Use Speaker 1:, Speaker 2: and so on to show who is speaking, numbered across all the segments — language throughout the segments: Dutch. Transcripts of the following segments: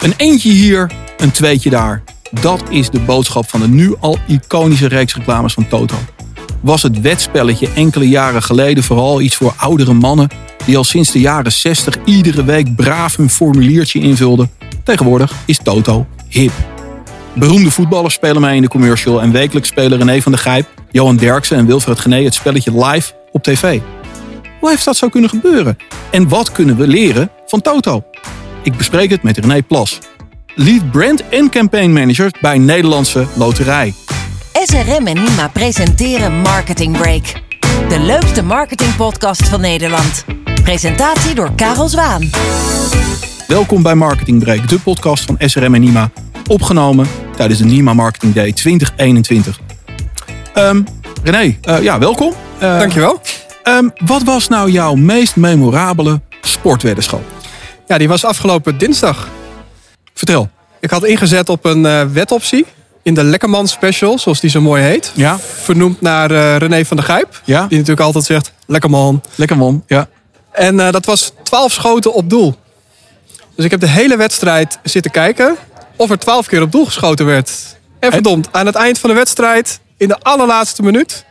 Speaker 1: Een eentje hier, een tweetje daar. Dat is de boodschap van de nu al iconische reeks reclames van Toto. Was het wetspelletje enkele jaren geleden vooral iets voor oudere mannen die al sinds de jaren 60 iedere week braaf hun formuliertje invulden? Tegenwoordig is Toto hip. Beroemde voetballers spelen mee in de commercial en wekelijks spelen René van der Gijp, Johan Derksen en Wilfred Gené het spelletje live op tv. Hoe heeft dat zo kunnen gebeuren? En wat kunnen we leren van Toto? Ik bespreek het met René Plas, lead brand en campaign manager bij Nederlandse Loterij.
Speaker 2: SRM en Nima presenteren Marketing Break. De leukste marketingpodcast van Nederland. Presentatie door Karel Zwaan.
Speaker 1: Welkom bij Marketing Break, de podcast van SRM en Nima. Opgenomen tijdens de Nima Marketing Day 2021. Ehm René, eh, ja, welkom. Uh,
Speaker 3: Dankjewel.
Speaker 1: Ehm, wat was nou jouw meest memorabele sportweddenschap?
Speaker 3: Ja, die was afgelopen dinsdag.
Speaker 1: Vertel.
Speaker 3: Ik had ingezet op een uh, wetoptie in de Lekkerman Special, zoals die zo mooi heet.
Speaker 1: Ja.
Speaker 3: Vernoemd naar uh, René van der Gijp.
Speaker 1: Ja.
Speaker 3: Die natuurlijk altijd zegt, Lekkerman.
Speaker 1: Lekkerman, ja.
Speaker 3: En uh, dat was 12 schoten op doel. Dus ik heb de hele wedstrijd zitten kijken of er 12 keer op doel geschoten werd. En verdomd, aan het eind van de wedstrijd, in de allerlaatste minuut...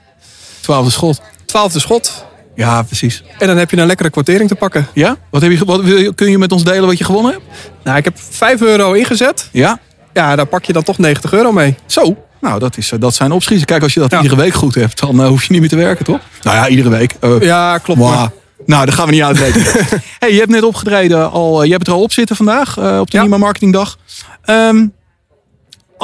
Speaker 1: Twaalfde schot.
Speaker 3: Twaalfde schot.
Speaker 1: Ja, precies.
Speaker 3: En dan heb je een lekkere kwartering te pakken.
Speaker 1: Ja? Wat heb je, wat, kun je met ons delen wat je gewonnen hebt?
Speaker 3: Nou, ik heb 5 euro ingezet.
Speaker 1: Ja?
Speaker 3: Ja, daar pak je dan toch 90 euro mee.
Speaker 1: Zo. Nou, dat, is, dat zijn opschieten. Kijk, als je dat ja. iedere week goed hebt, dan uh, hoef je niet meer te werken, toch? Nou ja, iedere week.
Speaker 3: Uh, ja, klopt.
Speaker 1: Wow. Nou, dat gaan we niet uitrekenen. hey, je hebt net opgetreden al. Je hebt het er al op zitten vandaag uh, op de ja. Nima Marketingdag. Um,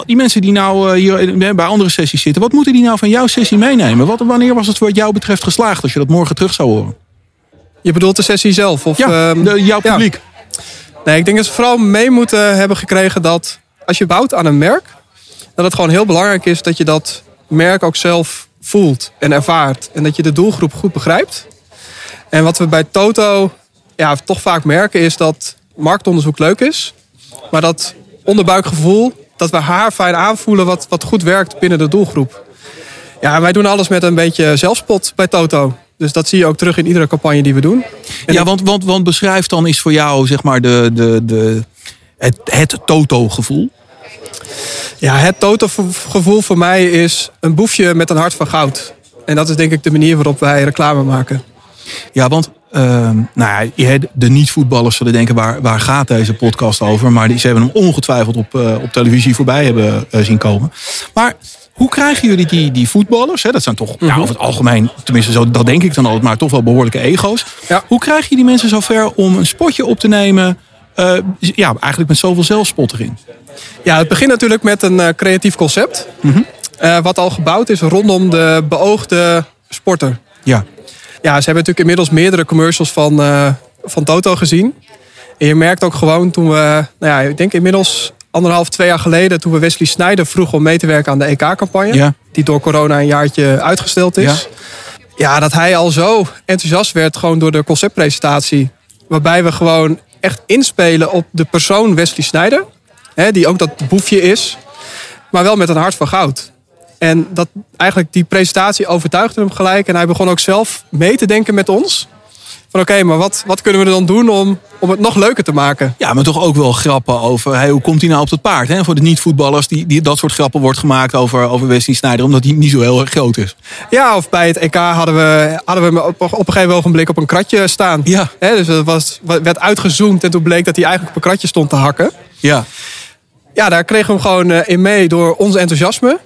Speaker 1: die mensen die nou uh, hier bij andere sessies zitten, wat moeten die nou van jouw sessie meenemen? Wat, wanneer was het wat jou betreft geslaagd als je dat morgen terug zou horen?
Speaker 3: Je bedoelt de sessie zelf? Of,
Speaker 1: ja, de, jouw publiek.
Speaker 3: Ja. Nee, ik denk dat ze vooral mee moeten hebben gekregen dat als je bouwt aan een merk, dat het gewoon heel belangrijk is dat je dat merk ook zelf voelt en ervaart. En dat je de doelgroep goed begrijpt. En wat we bij Toto ja, toch vaak merken is dat marktonderzoek leuk is. Maar dat onderbuikgevoel, dat we haar fijn aanvoelen wat, wat goed werkt binnen de doelgroep. Ja, wij doen alles met een beetje zelfspot bij Toto. Dus dat zie je ook terug in iedere campagne die we doen.
Speaker 1: En ja, want, want, want beschrijf dan is voor jou zeg maar de, de, de, het, het Toto-gevoel.
Speaker 3: Ja, het Toto-gevoel voor mij is een boefje met een hart van goud. En dat is denk ik de manier waarop wij reclame maken.
Speaker 1: Ja, want uh, nou ja, de niet-voetballers zullen denken, waar, waar gaat deze podcast over? Maar die, ze hebben hem ongetwijfeld op, uh, op televisie voorbij hebben uh, zien komen. Maar hoe krijgen jullie die, die voetballers? Hè? Dat zijn toch ja, over het algemeen, tenminste zo, dat denk ik dan altijd, maar toch wel behoorlijke ego's.
Speaker 3: Ja.
Speaker 1: Hoe krijg je die mensen zover om een spotje op te nemen? Uh, ja, eigenlijk met zoveel zelfspot erin.
Speaker 3: Ja, het begint natuurlijk met een creatief concept.
Speaker 1: Mm -hmm.
Speaker 3: uh, wat al gebouwd is rondom de beoogde sporter.
Speaker 1: Ja.
Speaker 3: Ja, ze hebben natuurlijk inmiddels meerdere commercials van, uh, van Toto gezien. En je merkt ook gewoon toen we, nou ja, ik denk inmiddels anderhalf, twee jaar geleden, toen we Wesley Sneijder vroegen om mee te werken aan de EK-campagne.
Speaker 1: Ja.
Speaker 3: Die door corona een jaartje uitgesteld is.
Speaker 1: Ja.
Speaker 3: ja, dat hij al zo enthousiast werd gewoon door de conceptpresentatie. Waarbij we gewoon echt inspelen op de persoon Wesley Sneijder. Hè, die ook dat boefje is. Maar wel met een hart van goud. En dat, eigenlijk die presentatie overtuigde hem gelijk. En hij begon ook zelf mee te denken met ons. Van oké, okay, maar wat, wat kunnen we er dan doen om, om het nog leuker te maken?
Speaker 1: Ja, maar toch ook wel grappen over hey, hoe komt hij nou op het paard? Hè? Voor de niet-voetballers, die, die, dat soort grappen wordt gemacht over, over Wesley Sneijder. Omdat hij niet zo heel erg groot is.
Speaker 3: Ja, of bij het EK hadden we, hadden we hem op, op een gegeven ogenblik op een kratje staan.
Speaker 1: Ja.
Speaker 3: Hè, dus dat was, werd uitgezoomd en toen bleek dat hij eigenlijk op een kratje stond te hakken.
Speaker 1: Ja.
Speaker 3: Ja, daar kregen we hem gewoon in mee door ons enthousiasme.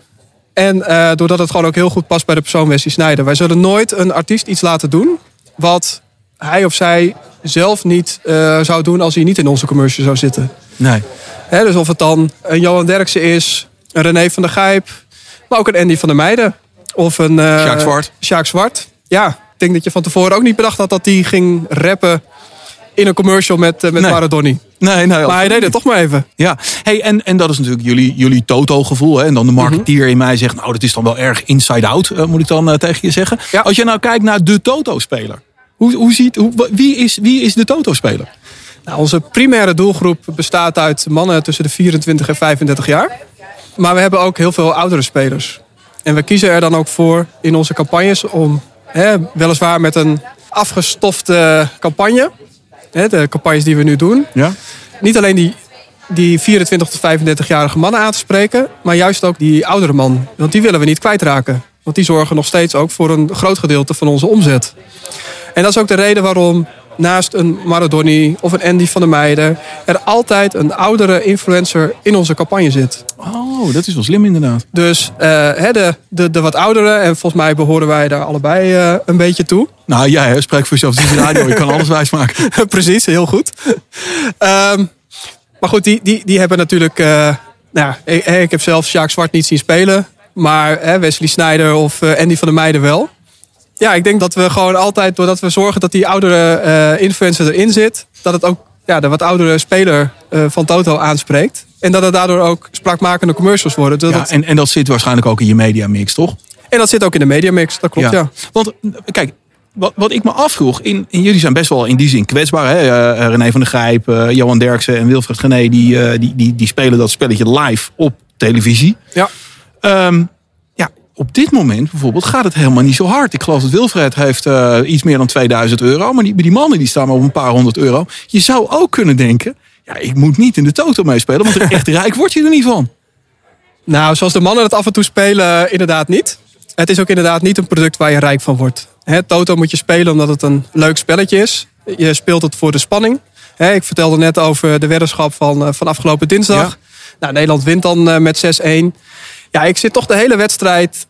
Speaker 3: En uh, doordat het gewoon ook heel goed past bij de persoon Wesley Sneijder. Wij zullen nooit een artiest iets laten doen wat hij of zij zelf niet uh, zou doen als hij niet in onze commercial zou zitten.
Speaker 1: Nee.
Speaker 3: He, dus of het dan een Johan Derksen is, een René van der Gijp, maar ook een Andy van der Meijden. Of een uh,
Speaker 1: Sjaak Zwart.
Speaker 3: Sjaak Zwart. Ja, ik denk dat je van tevoren ook niet bedacht had dat hij ging rappen in een commercial met, uh, met
Speaker 1: Nee.
Speaker 3: Maradoni.
Speaker 1: Nee, nee.
Speaker 3: Maar hij deed het toch maar even.
Speaker 1: Ja, hey, en, en dat is natuurlijk jullie, jullie Toto-gevoel. Hè? En dan de marketeer in mij zegt, nou, dat is dan wel erg inside-out, uh, moet ik dan uh, tegen je zeggen.
Speaker 3: Ja.
Speaker 1: Als je nou kijkt naar de Toto-speler. Hoe, hoe ziet, hoe, wie, is, wie is de Toto-speler?
Speaker 3: Nou, onze primaire doelgroep bestaat uit mannen tussen de 24 en 35 jaar. Maar we hebben ook heel veel oudere spelers. En we kiezen er dan ook voor in onze campagnes om, hè, weliswaar met een afgestofte campagne, de campagnes die we nu doen,
Speaker 1: Ja.
Speaker 3: niet alleen die die 24 tot 35-jarige mannen aan te spreken. Maar juist ook die oudere man. Want die willen we niet kwijtraken. Want die zorgen nog steeds ook voor een groot gedeelte van onze omzet. En dat is ook de reden waarom naast een Maradoni of een Andy van der Meijden... er altijd een oudere influencer in onze campagne zit.
Speaker 1: Oh, dat is wel slim inderdaad.
Speaker 3: Dus uh, de, de, de wat oudere, en volgens mij behoren wij daar allebei uh, een beetje toe.
Speaker 1: Nou, jij ja, spreek voor jezelf. Is radio, je kan alles wijsmaken.
Speaker 3: Precies, heel goed. Um, maar goed, die, die, die hebben natuurlijk... Uh, nou, ik, ik, heb zelf Sjaak Zwart niet zien spelen. Maar Wesley Sneijder of Andy van der Meijden wel. Ja, ik denk dat we gewoon altijd, doordat we zorgen dat die oudere uh, influencer erin zit, dat het ook ja, de wat oudere speler uh, van Toto aanspreekt. En dat het daardoor ook spraakmakende commercials worden.
Speaker 1: Ja, en, en dat zit waarschijnlijk ook in je mediamix, toch?
Speaker 3: En dat zit ook in de mediamix, dat klopt, ja. ja.
Speaker 1: Want kijk, wat, wat ik me afvroeg, in, in, jullie zijn best wel in die zin kwetsbaar. Hè? Uh, René van der Grijp, uh, Johan Derksen en Wilfred Gené, die, uh, die, die, die spelen dat spelletje live op televisie.
Speaker 3: Ja.
Speaker 1: Um, op dit moment bijvoorbeeld gaat het helemaal niet zo hard. Ik geloof dat Wilfred heeft uh, iets meer dan 2000 euro. Maar die, die mannen die staan maar op een paar honderd euro. Je zou ook kunnen denken, ja, ik moet niet in de toto meespelen. Want er echt rijk word je er niet van.
Speaker 3: Nou, zoals de mannen het af en toe spelen, inderdaad niet. Het is ook inderdaad niet een product waar je rijk van wordt. He, toto moet je spelen omdat het een leuk spelletje is. Je speelt het voor de spanning. He, ik vertelde net over de weddenschap van, van afgelopen dinsdag. Ja. Nou, Nederland wint dan uh, met 6-1. Ja, ik zit toch de hele wedstrijd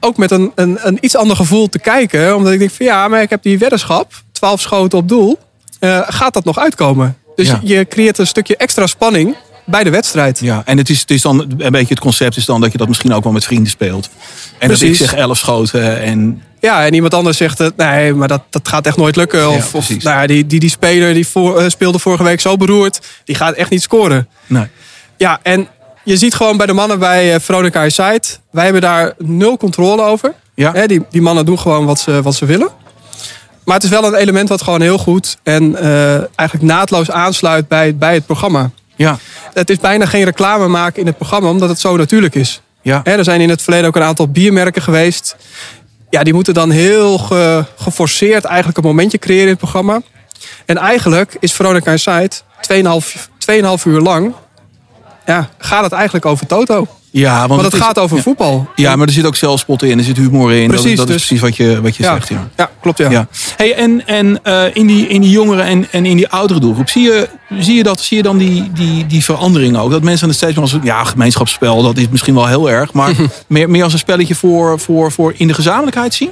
Speaker 3: ook met een, een, een iets ander gevoel te kijken. Omdat ik denk van ja, maar ik heb die weddenschap. 12 schoten op doel. Uh, gaat dat nog uitkomen? Dus ja. je creëert een stukje extra spanning bij de wedstrijd.
Speaker 1: Ja, en het is, het is dan een beetje het concept is dan dat je dat misschien ook wel met vrienden speelt. En Precies. dat ik zeg 11 schoten en.
Speaker 3: Ja, en iemand anders zegt het, nee, maar dat, dat gaat echt nooit lukken. Of, ja, of nou ja, die, die, die speler die voor, uh, speelde vorige week zo beroerd, die gaat echt niet scoren.
Speaker 1: Nee.
Speaker 3: Ja, en je ziet gewoon bij de mannen bij uh, Veronica Site, wij hebben daar nul controle over.
Speaker 1: Ja.
Speaker 3: Die, die mannen doen gewoon wat ze, wat ze willen. Maar het is wel een element wat gewoon heel goed en uh, eigenlijk naadloos aansluit bij, bij het programma.
Speaker 1: Ja.
Speaker 3: Het is bijna geen reclame maken in het programma, omdat het zo natuurlijk is.
Speaker 1: Ja.
Speaker 3: Hè, er zijn in het verleden ook een aantal biermerken geweest. Ja, die moeten dan heel ge, geforceerd eigenlijk een momentje creëren in het programma. En eigenlijk is Veronica Insight 2,5 uur lang ja, gaat het eigenlijk over Toto.
Speaker 1: Ja, want,
Speaker 3: want het,
Speaker 1: het
Speaker 3: gaat over
Speaker 1: ja.
Speaker 3: voetbal.
Speaker 1: Ja, maar er zit ook zelfspot in, er zit humor in.
Speaker 3: Precies,
Speaker 1: dat, dat
Speaker 3: dus,
Speaker 1: is precies wat je, wat je
Speaker 3: ja,
Speaker 1: zegt. Ja.
Speaker 3: ja, klopt ja.
Speaker 1: ja. Hey, en en uh, in, die, in die jongeren en, en in die oudere doelgroep, zie je, zie je, dat, zie je dan die, die, die verandering ook? Dat mensen het steeds meer als ja, gemeenschapsspel, dat is misschien wel heel erg. Maar meer, meer als een spelletje voor, voor, voor in de gezamenlijkheid zien?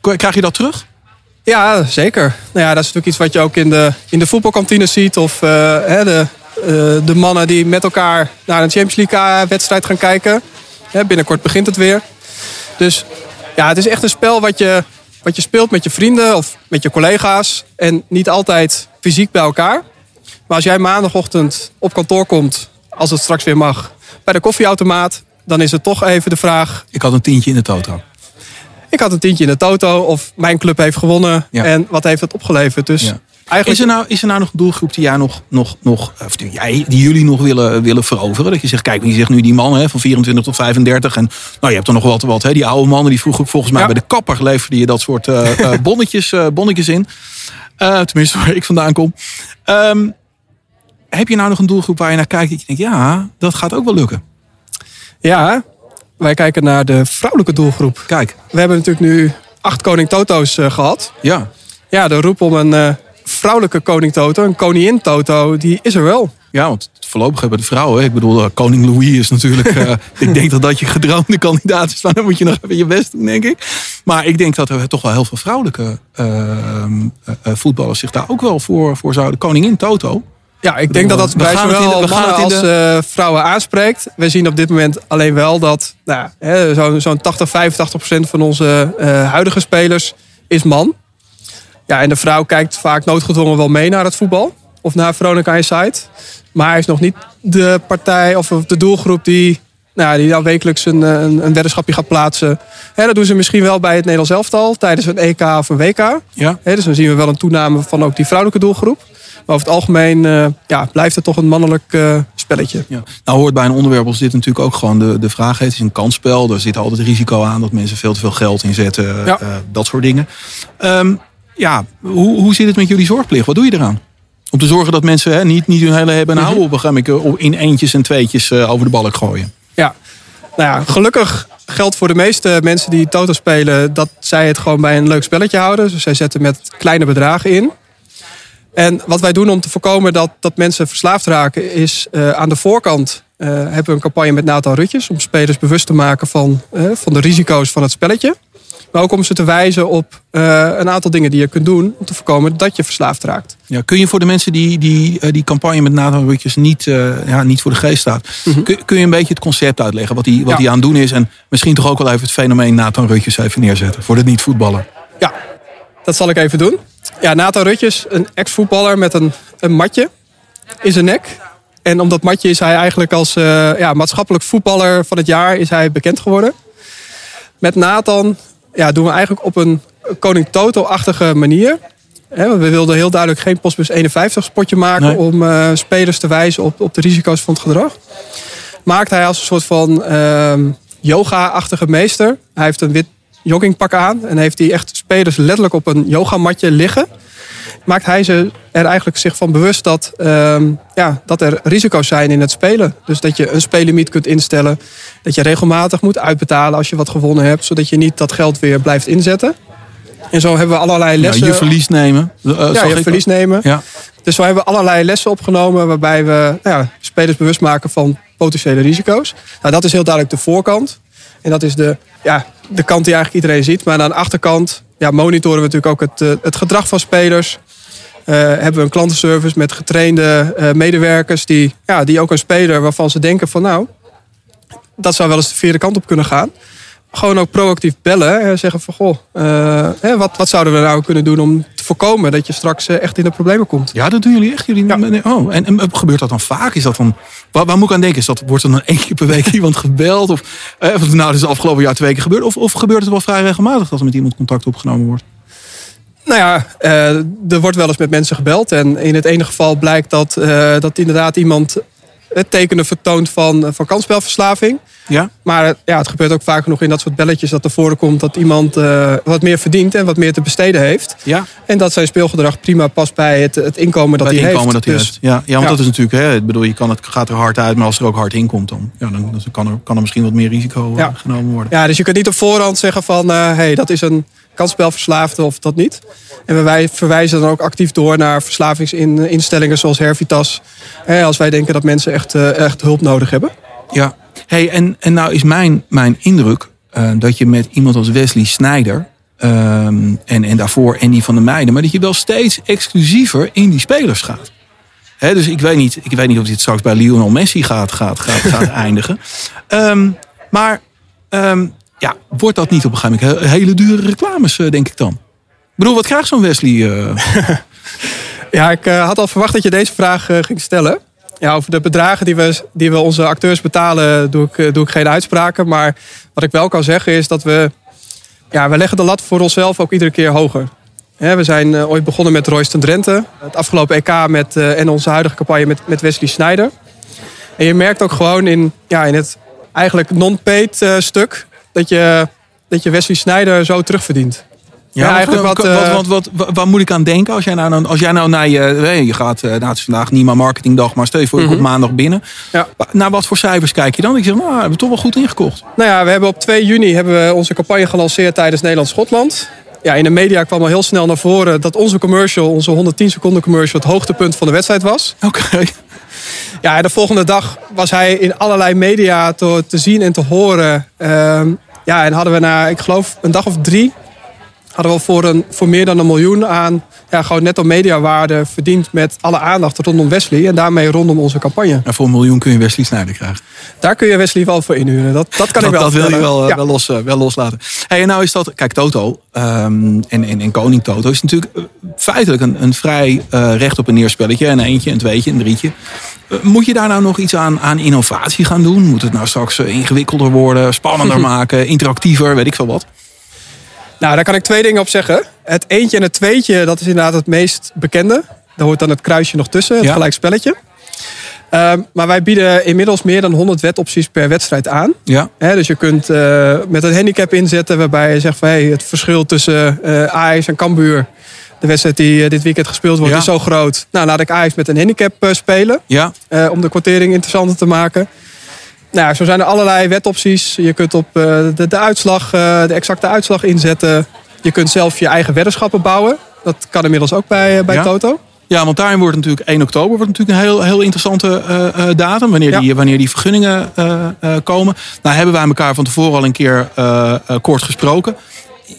Speaker 1: Krijg je dat terug?
Speaker 3: Ja, zeker. Nou ja, dat is natuurlijk iets wat je ook in de, in de voetbalkantine ziet. Of uh, hè, de, de mannen die met elkaar naar een Champions League wedstrijd gaan kijken. Ja, binnenkort begint het weer. Dus ja, het is echt een spel wat je, wat je speelt met je vrienden of met je collega's. En niet altijd fysiek bij elkaar. Maar als jij maandagochtend op kantoor komt, als het straks weer mag, bij de koffieautomaat, dan is het toch even de vraag.
Speaker 1: Ik had een tientje in de toto.
Speaker 3: Ik had een tientje in de toto of mijn club heeft gewonnen. Ja. En wat heeft het opgeleverd? Dus
Speaker 1: ja. Eigenlijk... Is, er nou, is er nou nog een doelgroep die, jij nog, nog, nog, of die, jij, die jullie nog willen, willen veroveren? Dat je zegt, kijk, je zegt nu die man hè, van 24 tot 35. En nou, je hebt er nog wat, wat hè, die oude mannen die vroeger volgens mij ja. bij de kapper leverde je dat soort uh, uh, bonnetjes, uh, bonnetjes in. Uh, tenminste, waar ik vandaan kom. Um, heb je nou nog een doelgroep waar je naar kijkt? Dat je denkt, ja, dat gaat ook wel lukken.
Speaker 3: Ja, wij kijken naar de vrouwelijke doelgroep.
Speaker 1: Kijk.
Speaker 3: We hebben natuurlijk nu acht koning Toto's gehad.
Speaker 1: Ja.
Speaker 3: Ja, de roep om een vrouwelijke koning Toto, een koningin Toto, die is er wel.
Speaker 1: Ja, want voorlopig hebben de vrouwen. Ik bedoel, koning Louis is natuurlijk... Uh, ik denk dat dat je gedroomde kandidaat is. Maar dan moet je nog even je best doen, denk ik. Maar ik denk dat er toch wel heel veel vrouwelijke uh, uh, voetballers zich daar ook wel voor, voor zouden. Koningin Toto.
Speaker 3: Ja, ik denk dat dat bij zowel de, mannen als de... vrouwen aanspreekt. We zien op dit moment alleen wel dat nou, zo'n zo 80, 85 procent van onze huidige spelers is man. Ja, en de vrouw kijkt vaak noodgedwongen wel mee naar het voetbal. Of naar Veronica Insight. Maar hij is nog niet de partij of de doelgroep die, nou, die dan wekelijks een, een, een weddenschapje gaat plaatsen. Dat doen ze misschien wel bij het Nederlands elftal tijdens een EK of een WK.
Speaker 1: Ja.
Speaker 3: Dus dan zien we wel een toename van ook die vrouwelijke doelgroep. Maar over het algemeen uh, ja, blijft het toch een mannelijk uh, spelletje.
Speaker 1: Ja. Nou hoort bij een onderwerp als dit natuurlijk ook gewoon de, de vraag. Het is een kansspel. Er zit altijd risico aan dat mensen veel te veel geld inzetten.
Speaker 3: Ja.
Speaker 1: Uh, dat soort dingen. Um, ja, hoe, hoe zit het met jullie zorgplicht? Wat doe je eraan? Om te zorgen dat mensen hè, niet, niet hun hele hebben en houden op, ik, eh, op- in eentjes en tweetjes eh, over de balk gooien.
Speaker 3: Ja. Nou ja, gelukkig geldt voor de meeste mensen die Toto spelen dat zij het gewoon bij een leuk spelletje houden. Dus zij zetten met kleine bedragen in. En wat wij doen om te voorkomen dat, dat mensen verslaafd raken, is eh, aan de voorkant hebben we een campagne met Nathan Rutjes om spelers bewust te maken van, van de risico's van het spelletje. Maar ook om ze te wijzen op eh, een aantal dingen die je kunt doen om te voorkomen dat je verslaafd raakt.
Speaker 1: Ja, kun je voor de mensen die die, eh, die campagne met Nathan Rutjes niet, eh, ja, niet voor de geest staat, kun, kun je een beetje het concept uitleggen wat hij wat
Speaker 3: Ja.
Speaker 1: hij aan het doen is en misschien toch ook wel even het fenomeen Nathan Rutjes even neerzetten voor de niet-voetballer?
Speaker 3: Ja, dat zal ik even doen. Ja, Nathan Rutjes, een ex-voetballer met een, een matje in zijn nek. En om dat matje is hij eigenlijk als ja, maatschappelijk voetballer van het jaar is hij bekend geworden. Met Nathan ja, doen we eigenlijk op een Koning Toto-achtige manier. We wilden heel duidelijk geen Postbus 51 spotje maken
Speaker 1: Nee.
Speaker 3: om eh, spelers te wijzen op, op de risico's van het gedrag. Maakt hij als een soort van ehm, yoga-achtige meester. Hij heeft een wit joggingpak aan en heeft hij echt spelers letterlijk op een yogamatje liggen. Maakt hij ze er eigenlijk zich van bewust dat, ehm, ja, dat er risico's zijn in het spelen. Dus dat je een spelermiet kunt instellen. Dat je regelmatig moet uitbetalen als je wat gewonnen hebt. Zodat je niet dat geld weer blijft inzetten. En zo hebben we allerlei
Speaker 1: Ja,
Speaker 3: lessen.
Speaker 1: je verlies nemen. eh,
Speaker 3: ja, je verlies nemen.
Speaker 1: Ja.
Speaker 3: Dus we hebben allerlei lessen opgenomen waarbij we nou ja, spelers bewust maken van potentiële risico's. Nou, dat is heel duidelijk de voorkant. En dat is de, ja, de kant die eigenlijk iedereen ziet. Maar aan de achterkant ja, monitoren we natuurlijk ook het, eh, het gedrag van spelers. Eh, hebben we een klantenservice met getrainde eh, medewerkers die, ja, die ook een speler waarvan ze denken van nou, dat zou wel eens de verkeerde kant op kunnen gaan. Gewoon ook proactief bellen en zeggen van goh, eh, hè, wat, wat zouden we nou kunnen doen om te voorkomen dat je straks echt in de problemen komt.
Speaker 1: Ja, dat doen jullie echt. Jullie,
Speaker 3: Ja.
Speaker 1: Oh, en, en gebeurt dat dan vaak? Is dat dan, waar, waar moet ik aan denken? Is dat, wordt er dan één keer per week iemand gebeld? Of, eh, of nou, dat is de afgelopen jaar twee keer gebeurd. Of, of gebeurt het wel vrij regelmatig dat er met iemand contact opgenomen wordt?
Speaker 3: Nou ja, eh, er wordt wel eens met mensen gebeld. En in het ene geval blijkt dat, eh, dat inderdaad iemand het tekenen vertoont van, van kansspelverslaving.
Speaker 1: Ja?
Speaker 3: Maar eh, ja, het gebeurt ook vaak genoeg in dat soort belletjes dat er voorkomt dat iemand eh, wat meer verdient en wat meer te besteden heeft.
Speaker 1: Ja,
Speaker 3: En dat zijn speelgedrag prima past bij het, het inkomen dat
Speaker 1: bij het
Speaker 3: hij
Speaker 1: inkomen
Speaker 3: heeft.
Speaker 1: dat hij
Speaker 3: Dus-
Speaker 1: heeft. Ja, ja want
Speaker 3: Ja.
Speaker 1: dat is natuurlijk, hè, ik bedoel, je kan het gaat er hard uit, maar als er ook hard in komt, dan, ja, dan, dan kan, er, kan er misschien wat meer risico eh,
Speaker 3: Ja.
Speaker 1: genomen worden.
Speaker 3: Ja, dus je kunt niet op voorhand zeggen van hé, hey, dat is een kansspelverslaafde of dat niet. En wij verwijzen dan ook actief door naar verslavingsinstellingen zoals Hervitas. Hè, als wij denken dat mensen echt, eh, echt hulp nodig hebben.
Speaker 1: Ja, hey, en, en nou is mijn, mijn indruk eh, dat je met iemand als Wesley Snijder ehm, en, en daarvoor Andy van der Meijden, maar dat je wel steeds exclusiever in die spelers gaat. Dus ik weet, niet, ik weet niet of dit straks bij Lionel Messi gaat, gaat, gaat, gaat eindigen. Ehm, maar ehm, ja, wordt dat niet op een gegeven moment he- hele dure reclames, eh, denk ik dan? Ik bedoel, wat krijgt zo'n Wesley? eh?
Speaker 3: Ja, ik eh, had al verwacht dat je deze vraag ging stellen. Ja, over de bedragen die we, die we onze acteurs betalen, doe ik, doe ik geen uitspraken. Maar wat ik wel kan zeggen is dat we. Ja, we leggen de lat voor onszelf ook iedere keer hoger. We zijn ooit begonnen met Royston Drenthe. Het afgelopen EK met, en onze huidige campagne met, met Wesley Sneijder. En je merkt ook gewoon in, ja, in het eigenlijk non-paid stuk dat je, dat je Wesley Sneijder zo terugverdient. Ja, eigenlijk wat,
Speaker 1: wat,
Speaker 3: eh,
Speaker 1: wat, wat, wat- waar moet ik aan denken als jij nou, als jij nou naar je, hey, je gaat, eh, nou het is vandaag niet maar marketingdag, maar stel je voor je
Speaker 3: Mhm.
Speaker 1: komt maandag binnen.
Speaker 3: Ja.
Speaker 1: Naar wat voor cijfers kijk je dan? Ik zeg, nou, hebben we toch wel goed ingekocht.
Speaker 3: Nou ja, we hebben op 2 juni hebben we onze campagne gelanceerd tijdens Nederland-Schotland. Ja, in de media kwam al heel snel naar voren dat onze commercial, onze 110 seconden commercial, het hoogtepunt van de wedstrijd was.
Speaker 1: Oké.
Speaker 3: Ja, de volgende dag was hij in allerlei media te, te zien en te horen. Ehm, ja, en hadden we na, ik geloof, een dag of drie, hadden we voor, een, voor meer dan een miljoen aan ja, gewoon netto mediawaarde verdiend met alle aandacht rondom Wesley en daarmee rondom onze campagne.
Speaker 1: En voor een miljoen kun je Wesley Snijder krijgen.
Speaker 3: Daar kun je Wesley wel voor inhuren. Dat, dat kan
Speaker 1: dat,
Speaker 3: ik wel
Speaker 1: dat wil je wel, eh,
Speaker 3: Ja.
Speaker 1: wel, los, eh, wel loslaten. Hey, en nou is dat, kijk, Toto ehm, en, en, en Koning Toto is natuurlijk eh, feitelijk een, een vrij recht op een neer spelletje. Een eentje, een tweetje, een drietje. Eh, moet je daar nou nog iets aan, aan innovatie gaan doen? Moet het nou straks eh, ingewikkelder worden, spannender maken, interactiever, weet ik veel wat?
Speaker 3: Nou, daar kan ik twee dingen op zeggen. Het eentje en het tweetje, dat is inderdaad het meest bekende. Daar hoort dan het kruisje nog tussen, het
Speaker 1: Ja.
Speaker 3: gelijkspelletje. Ehm, maar wij bieden inmiddels meer dan 100 wetopties per wedstrijd aan.
Speaker 1: Ja,
Speaker 3: dus je kunt eh, met een handicap inzetten waarbij je zegt van hey, het verschil tussen Ajax en Cambuur. De wedstrijd die eh, dit weekend gespeeld wordt
Speaker 1: Ja.
Speaker 3: is zo groot. Nou, laat ik Ajax met een handicap eh, spelen.
Speaker 1: Ja,
Speaker 3: eh, om de kwartering interessanter te maken. Nou, zo zijn er allerlei wetopties. Je kunt op de, de uitslag, de exacte uitslag inzetten. Je kunt zelf je eigen weddenschappen bouwen. Dat kan inmiddels ook bij, bij
Speaker 1: Ja.
Speaker 3: Toto.
Speaker 1: Ja, want daarin wordt natuurlijk 1 oktober wordt natuurlijk een heel, heel interessante datum. Wanneer,
Speaker 3: Ja.
Speaker 1: die, wanneer die vergunningen komen. Nou hebben wij elkaar van tevoren al een keer kort gesproken.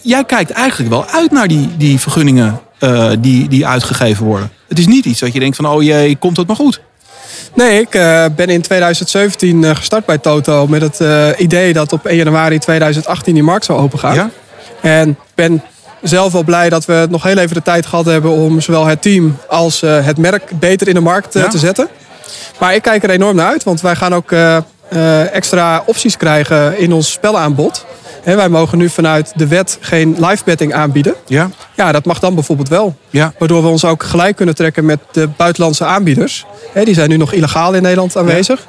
Speaker 1: Jij kijkt eigenlijk wel uit naar die, die vergunningen eh, die, die uitgegeven worden. Het is niet iets dat je denkt van oh jee, komt het maar goed.
Speaker 3: Nee, ik eh, ben in 2017 eh, gestart bij Toto met het idee dat op 1 januari 2018 die markt zou opengaan.
Speaker 1: Ja?
Speaker 3: En ik ben zelf wel blij dat we nog heel even de tijd gehad hebben om zowel het team als het merk beter in de markt
Speaker 1: Ja.
Speaker 3: te zetten. Maar ik kijk er enorm naar uit, want wij gaan ook extra opties krijgen in ons spelaanbod. Hè, wij mogen nu vanuit de wet geen live betting aanbieden.
Speaker 1: Ja?
Speaker 3: Ja, dat mag dan bijvoorbeeld wel.
Speaker 1: Ja.
Speaker 3: Waardoor we ons ook gelijk kunnen trekken met de buitenlandse aanbieders. Hè, die zijn nu nog illegaal in Nederland aanwezig.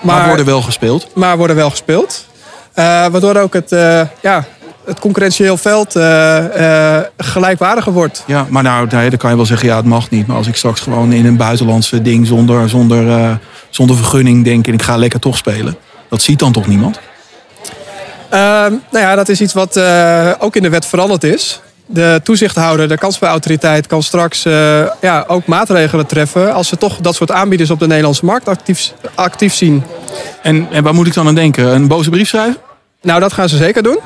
Speaker 1: Maar, worden wel gespeeld.
Speaker 3: maar worden wel gespeeld. Eh, waardoor ook het, eh, ja, het concurrentieel veld eh, gelijkwaardiger wordt.
Speaker 1: Ja, maar nou, nee, dan kan je wel zeggen, ja, het mag niet. Maar als ik straks gewoon in een buitenlandse ding zonder, zonder, eh, zonder vergunning denk en ik ga lekker toch spelen. Dat ziet dan toch niemand?
Speaker 3: Ehm, nou ja, dat is iets wat ook in de wet veranderd is. De toezichthouder, de kansspelautoriteit, kan straks ja, ook maatregelen treffen... als ze toch dat soort aanbieders op de Nederlandse markt actief, actief zien.
Speaker 1: En, en waar moet ik dan aan denken? Een boze brief schrijven?
Speaker 3: Nou, dat gaan ze zeker doen.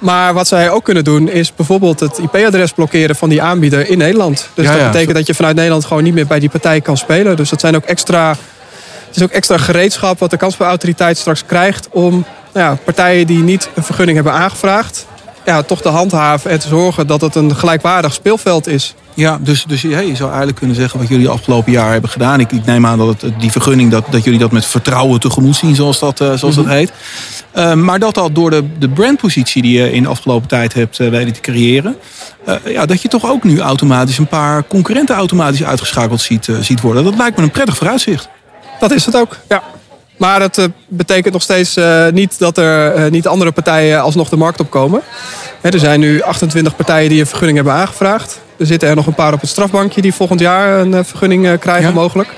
Speaker 3: Maar wat zij ook kunnen doen, is bijvoorbeeld het IP-adres blokkeren van die aanbieder in Nederland. Dus
Speaker 1: Ja,
Speaker 3: dat
Speaker 1: ja.
Speaker 3: betekent dat je vanuit Nederland gewoon niet meer bij die partij kan spelen. Dus dat zijn ook extra, het is ook extra gereedschap wat de kansspelautoriteit straks krijgt om nou ja, partijen die niet een vergunning hebben aangevraagd, ja, toch te handhaven en te zorgen dat het een gelijkwaardig speelveld is.
Speaker 1: Ja, dus, dus ja, je zou eigenlijk kunnen zeggen wat jullie de afgelopen jaar hebben gedaan. Ik, ik neem aan dat het, die vergunning, dat, dat jullie dat met vertrouwen tegemoet zien, zoals dat, eh, zoals dat heet. Eh, maar dat dat door de, de brandpositie die je in de afgelopen tijd hebt eh, weten te creëren. ja, dat je toch ook nu automatisch een paar concurrenten automatisch uitgeschakeld ziet, ziet worden. Dat lijkt me een prettig vooruitzicht.
Speaker 3: Dat is het ook, ja. Maar het eh, betekent nog steeds eh, niet dat er eh, niet andere partijen alsnog de markt opkomen. Er zijn nu 28 partijen die een vergunning hebben aangevraagd. Er zitten er nog een paar op het strafbankje die volgend jaar een vergunning krijgen
Speaker 1: Ja.
Speaker 3: mogelijk.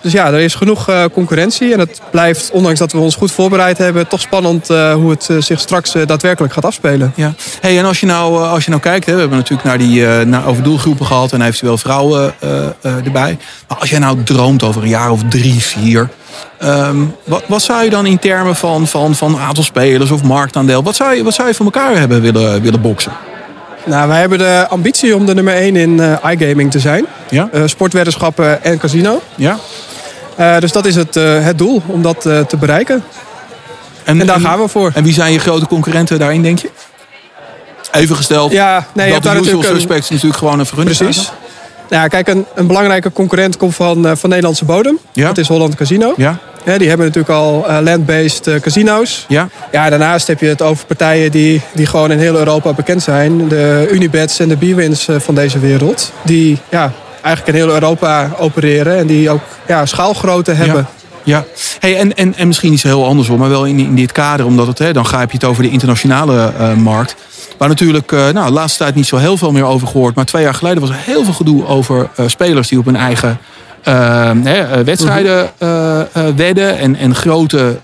Speaker 3: Dus ja, er is genoeg concurrentie. En het blijft, ondanks dat we ons goed voorbereid hebben, toch spannend hoe het zich straks daadwerkelijk gaat afspelen.
Speaker 1: Ja. Hey, en als je nou, als je nou kijkt, hè, we hebben natuurlijk naar die, naar over doelgroepen gehad en eventueel vrouwen erbij. Maar als jij nou droomt over een jaar of drie, vier. Ehm, wat, wat zou je dan in termen van, van, van aantal spelers of marktaandeel, wat zou je, wat zou je voor elkaar hebben willen, willen boksen?
Speaker 3: Nou, wij hebben de ambitie om de nummer 1 in eh, iGaming te zijn.
Speaker 1: Ja?
Speaker 3: Eh, sportweddenschappen en casino.
Speaker 1: ja?
Speaker 3: Eh, dus dat is het, het doel om dat te bereiken. En daar gaan we voor.
Speaker 1: En wie zijn je grote concurrenten daarin, denk je? Even gesteld,
Speaker 3: Ja, nee, je
Speaker 1: dat
Speaker 3: hebt
Speaker 1: de
Speaker 3: daar natuurlijk een,
Speaker 1: natuurlijk gewoon een vergunning
Speaker 3: Precies.
Speaker 1: krijgen.
Speaker 3: Nou ja, kijk, een, een belangrijke concurrent komt van, eh, van Nederlandse bodem.
Speaker 1: Ja.
Speaker 3: Dat is Holland Casino.
Speaker 1: Ja?
Speaker 3: Ja, die hebben natuurlijk al eh, land-based eh, casino's.
Speaker 1: Ja?
Speaker 3: Ja, daarnaast heb je het over partijen die, die gewoon in heel Europa bekend zijn. De Unibets en de B-Wins van deze wereld. Die ja, eigenlijk in heel Europa opereren. En die ook ja, schaalgrootte hebben.
Speaker 1: Ja, hey, en, en, en misschien iets heel anders hoor, maar wel in, in dit kader, omdat het, hè, dan ga je het over de internationale eh, markt. Waar natuurlijk uh, nou, laatste tijd niet zo heel veel meer over gehoord. Maar twee jaar geleden was er heel veel gedoe over uh, spelers die op hun eigen hè, wedstrijden wedden. En, en grote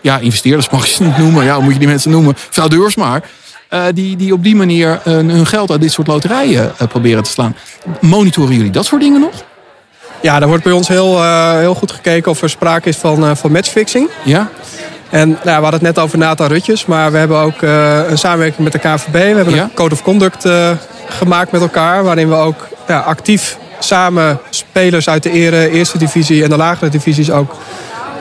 Speaker 1: ja, investeerders, mag je ze niet noemen. Ja, hoe moet je die mensen noemen? Fraudeurs maar. Die, die op die manier hun geld uit dit soort loterijen proberen te slaan. Monitoren jullie dat soort dingen nog?
Speaker 3: Ja, daar wordt bij ons heel, heel goed gekeken of er sprake is van, van matchfixing.
Speaker 1: Ja?
Speaker 3: En nou, we hadden het net over Nathan Rutjes, maar we hebben ook uh, een samenwerking met de KVB. We hebben
Speaker 1: Ja?
Speaker 3: een code of conduct uh, gemaakt met elkaar, waarin we ook ja, actief samen spelers uit de ere, eerste divisie en de lagere divisies ook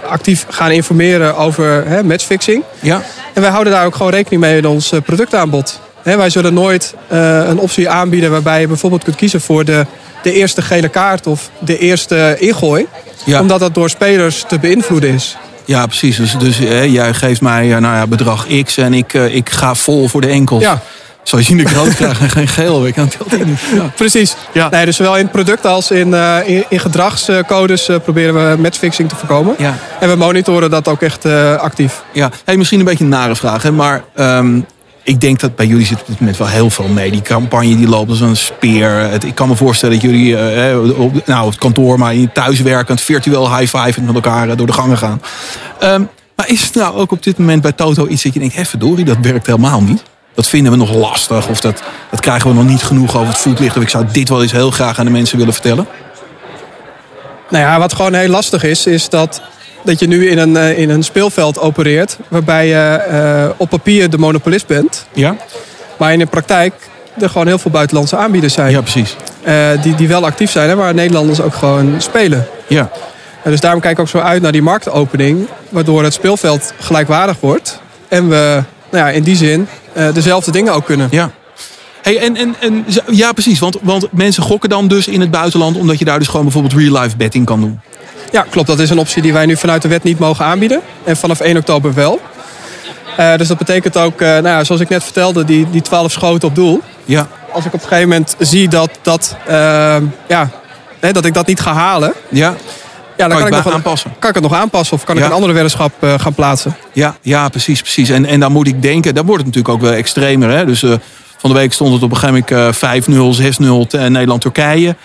Speaker 3: actief gaan informeren over hè, matchfixing.
Speaker 1: Ja?
Speaker 3: En wij houden daar ook gewoon rekening mee in ons productaanbod. Hè, wij zullen nooit een optie aanbieden waarbij je bijvoorbeeld kunt kiezen voor de, de eerste gele kaart of de eerste ingooi.
Speaker 1: Ja.
Speaker 3: Omdat dat door spelers te beïnvloeden is.
Speaker 1: Ja, precies. Dus, dus hè, jij geeft mij uh, nou ja, bedrag X en ik, uh, ik ga vol voor de enkels.
Speaker 3: Ja.
Speaker 1: Zoals je in de groot krijgt en geen geel. Ik kan het niet. Ja.
Speaker 3: Precies.
Speaker 1: Ja.
Speaker 3: Nee, dus zowel in het product als in, uh, in, in, gedragscodes proberen we matchfixing te voorkomen.
Speaker 1: Ja.
Speaker 3: En we monitoren dat ook echt actief.
Speaker 1: Ja, hey, misschien een beetje een nare vraag. Hè? Maar um, ik denk dat bij jullie zit op dit moment wel heel veel mee. Die campagne die loopt als een speer. Ik kan me voorstellen dat jullie eh, op, nou, het kantoor, maar thuiswerkend, virtueel high five met elkaar eh, door de gangen gaan. Ehm, maar is het nou ook op dit moment bij Toto iets dat je denkt, hé verdorie, dat werkt helemaal niet? Dat vinden we nog lastig of dat, dat krijgen we nog niet genoeg over het voetlicht. Of ik zou dit wel eens heel graag aan de mensen willen vertellen.
Speaker 3: Nou ja, wat gewoon heel lastig is, is dat, dat je nu in een, eh, in een speelveld opereert. Waarbij je eh, op papier de monopolist bent.
Speaker 1: Ja?
Speaker 3: Maar in de praktijk er gewoon heel veel buitenlandse aanbieders zijn.
Speaker 1: Ja, precies.
Speaker 3: eh, die, die wel actief zijn en waar Nederlanders ook gewoon spelen.
Speaker 1: Ja.
Speaker 3: En dus daarom kijk ik ook zo uit naar die marktopening. Waardoor het speelveld gelijkwaardig wordt. En we nou ja, in die zin dezelfde dingen ook kunnen.
Speaker 1: Ja. Hey, en, en, en, ja, precies. Want, want mensen gokken dan dus in het buitenland... omdat je daar dus gewoon bijvoorbeeld real-life betting kan doen.
Speaker 3: Ja, klopt. Dat is een optie die wij nu vanuit de wet niet mogen aanbieden. En vanaf 1 oktober wel. Eh, dus dat betekent ook, eh, nou ja, zoals ik net vertelde, die, die 12 schoten op doel.
Speaker 1: Ja.
Speaker 3: Als ik op een gegeven moment zie dat, dat, eh, ja, hè, dat ik dat niet ga halen,
Speaker 1: Ja,
Speaker 3: ja, dan
Speaker 1: kan,
Speaker 3: kan,
Speaker 1: ik
Speaker 3: nog,
Speaker 1: aanpassen.
Speaker 3: kan ik het nog aanpassen of kan
Speaker 1: Ja.
Speaker 3: ik een andere weddenschap eh, gaan plaatsen.
Speaker 1: Ja, ja precies, precies. En, en dan moet ik denken, dan wordt het natuurlijk ook wel extremer. Hè? Dus van de week stond het op een gegeven moment eh, 5-0, 6-0 te- Nederland-Turkije.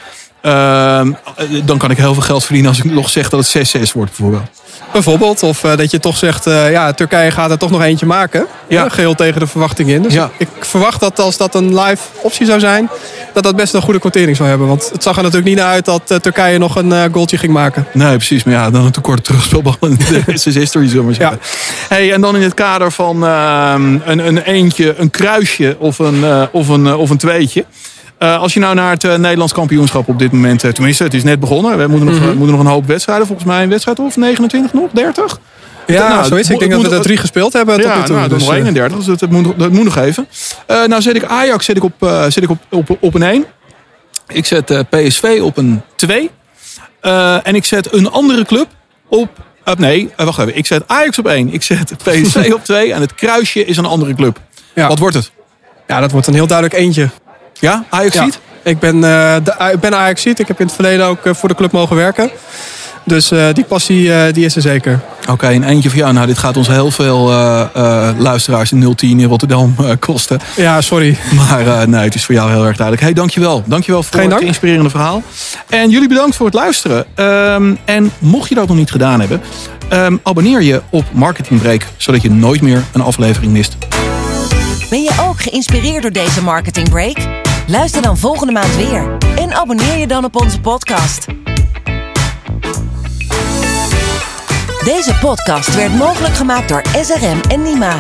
Speaker 1: Ehm, eh, dan kan ik heel veel geld verdienen als ik nog zeg dat het 6-6 wordt bijvoorbeeld.
Speaker 3: Bijvoorbeeld, of eh, dat je toch zegt, eh, ja, Turkije gaat er toch nog eentje maken.
Speaker 1: Ja.
Speaker 3: Ja. geheel tegen de verwachtingen in. Dus
Speaker 1: Ja.
Speaker 3: ik verwacht dat als dat een live optie zou zijn, dat dat best een goede quotering zou hebben. Want het zag er natuurlijk niet naar uit dat Turkije nog een goaltje ging maken.
Speaker 1: Nee, precies. Maar ja, dan een tekort terugspelbal in de SS history, zullen we maar zeggen. Hey, en dan in het kader van ehm, een, een eentje, een kruisje of een, of een, of een tweetje. Eh, als je nou naar het eh, Nederlands kampioenschap op dit moment... eh, tenminste, het is net begonnen. We moeten nog,
Speaker 3: Mhm.
Speaker 1: moeten nog een hoop wedstrijden. Volgens mij een wedstrijd of 29 nog? 30?
Speaker 3: Ja,
Speaker 1: Nou,
Speaker 3: zoiets. Ik denk dat we er drie gespeeld hebben tot
Speaker 1: ja,
Speaker 3: nu toe.
Speaker 1: nou, dan
Speaker 3: Dus,
Speaker 1: nog
Speaker 3: eh,
Speaker 1: 31, dus dat, dat, moet, dat moet nog even. Nou zet ik Ajax zet ik op, zet ik op, op, op een 1. Ik zet PSV op een 2. Eh, en ik zet een andere club op... nee, wacht even. Ik zet Ajax op 1. Ik zet PSV op 2. En het kruisje is een andere club.
Speaker 3: ja.
Speaker 1: Wat wordt het?
Speaker 3: ja, dat wordt een heel duidelijk eentje.
Speaker 1: Ja, Ajax
Speaker 3: Ja. Ik ben, eh de, ik ben ajax Ik heb in het verleden ook eh, voor de club mogen werken. Dus eh, die passie eh, die is er zeker.
Speaker 1: Oké, een eentje voor jou. Nou, dit gaat ons heel veel eh, eh, luisteraars in 010 in Rotterdam eh, kosten.
Speaker 3: Ja, sorry.
Speaker 1: Maar eh, nee, het is voor jou heel erg duidelijk. Hey, dankjewel. Dankjewel voor
Speaker 3: Geen
Speaker 1: het
Speaker 3: dank.
Speaker 1: inspirerende verhaal. En jullie bedankt voor het luisteren. Ehm, en mocht je dat nog niet gedaan hebben, ehm, abonneer je op Marketing Break, zodat je nooit meer een aflevering mist.
Speaker 2: Ben je ook geïnspireerd door deze marketing break? Luister dan volgende maand weer en abonneer je dan op onze podcast. Deze podcast werd mogelijk gemaakt door SRM en Nima.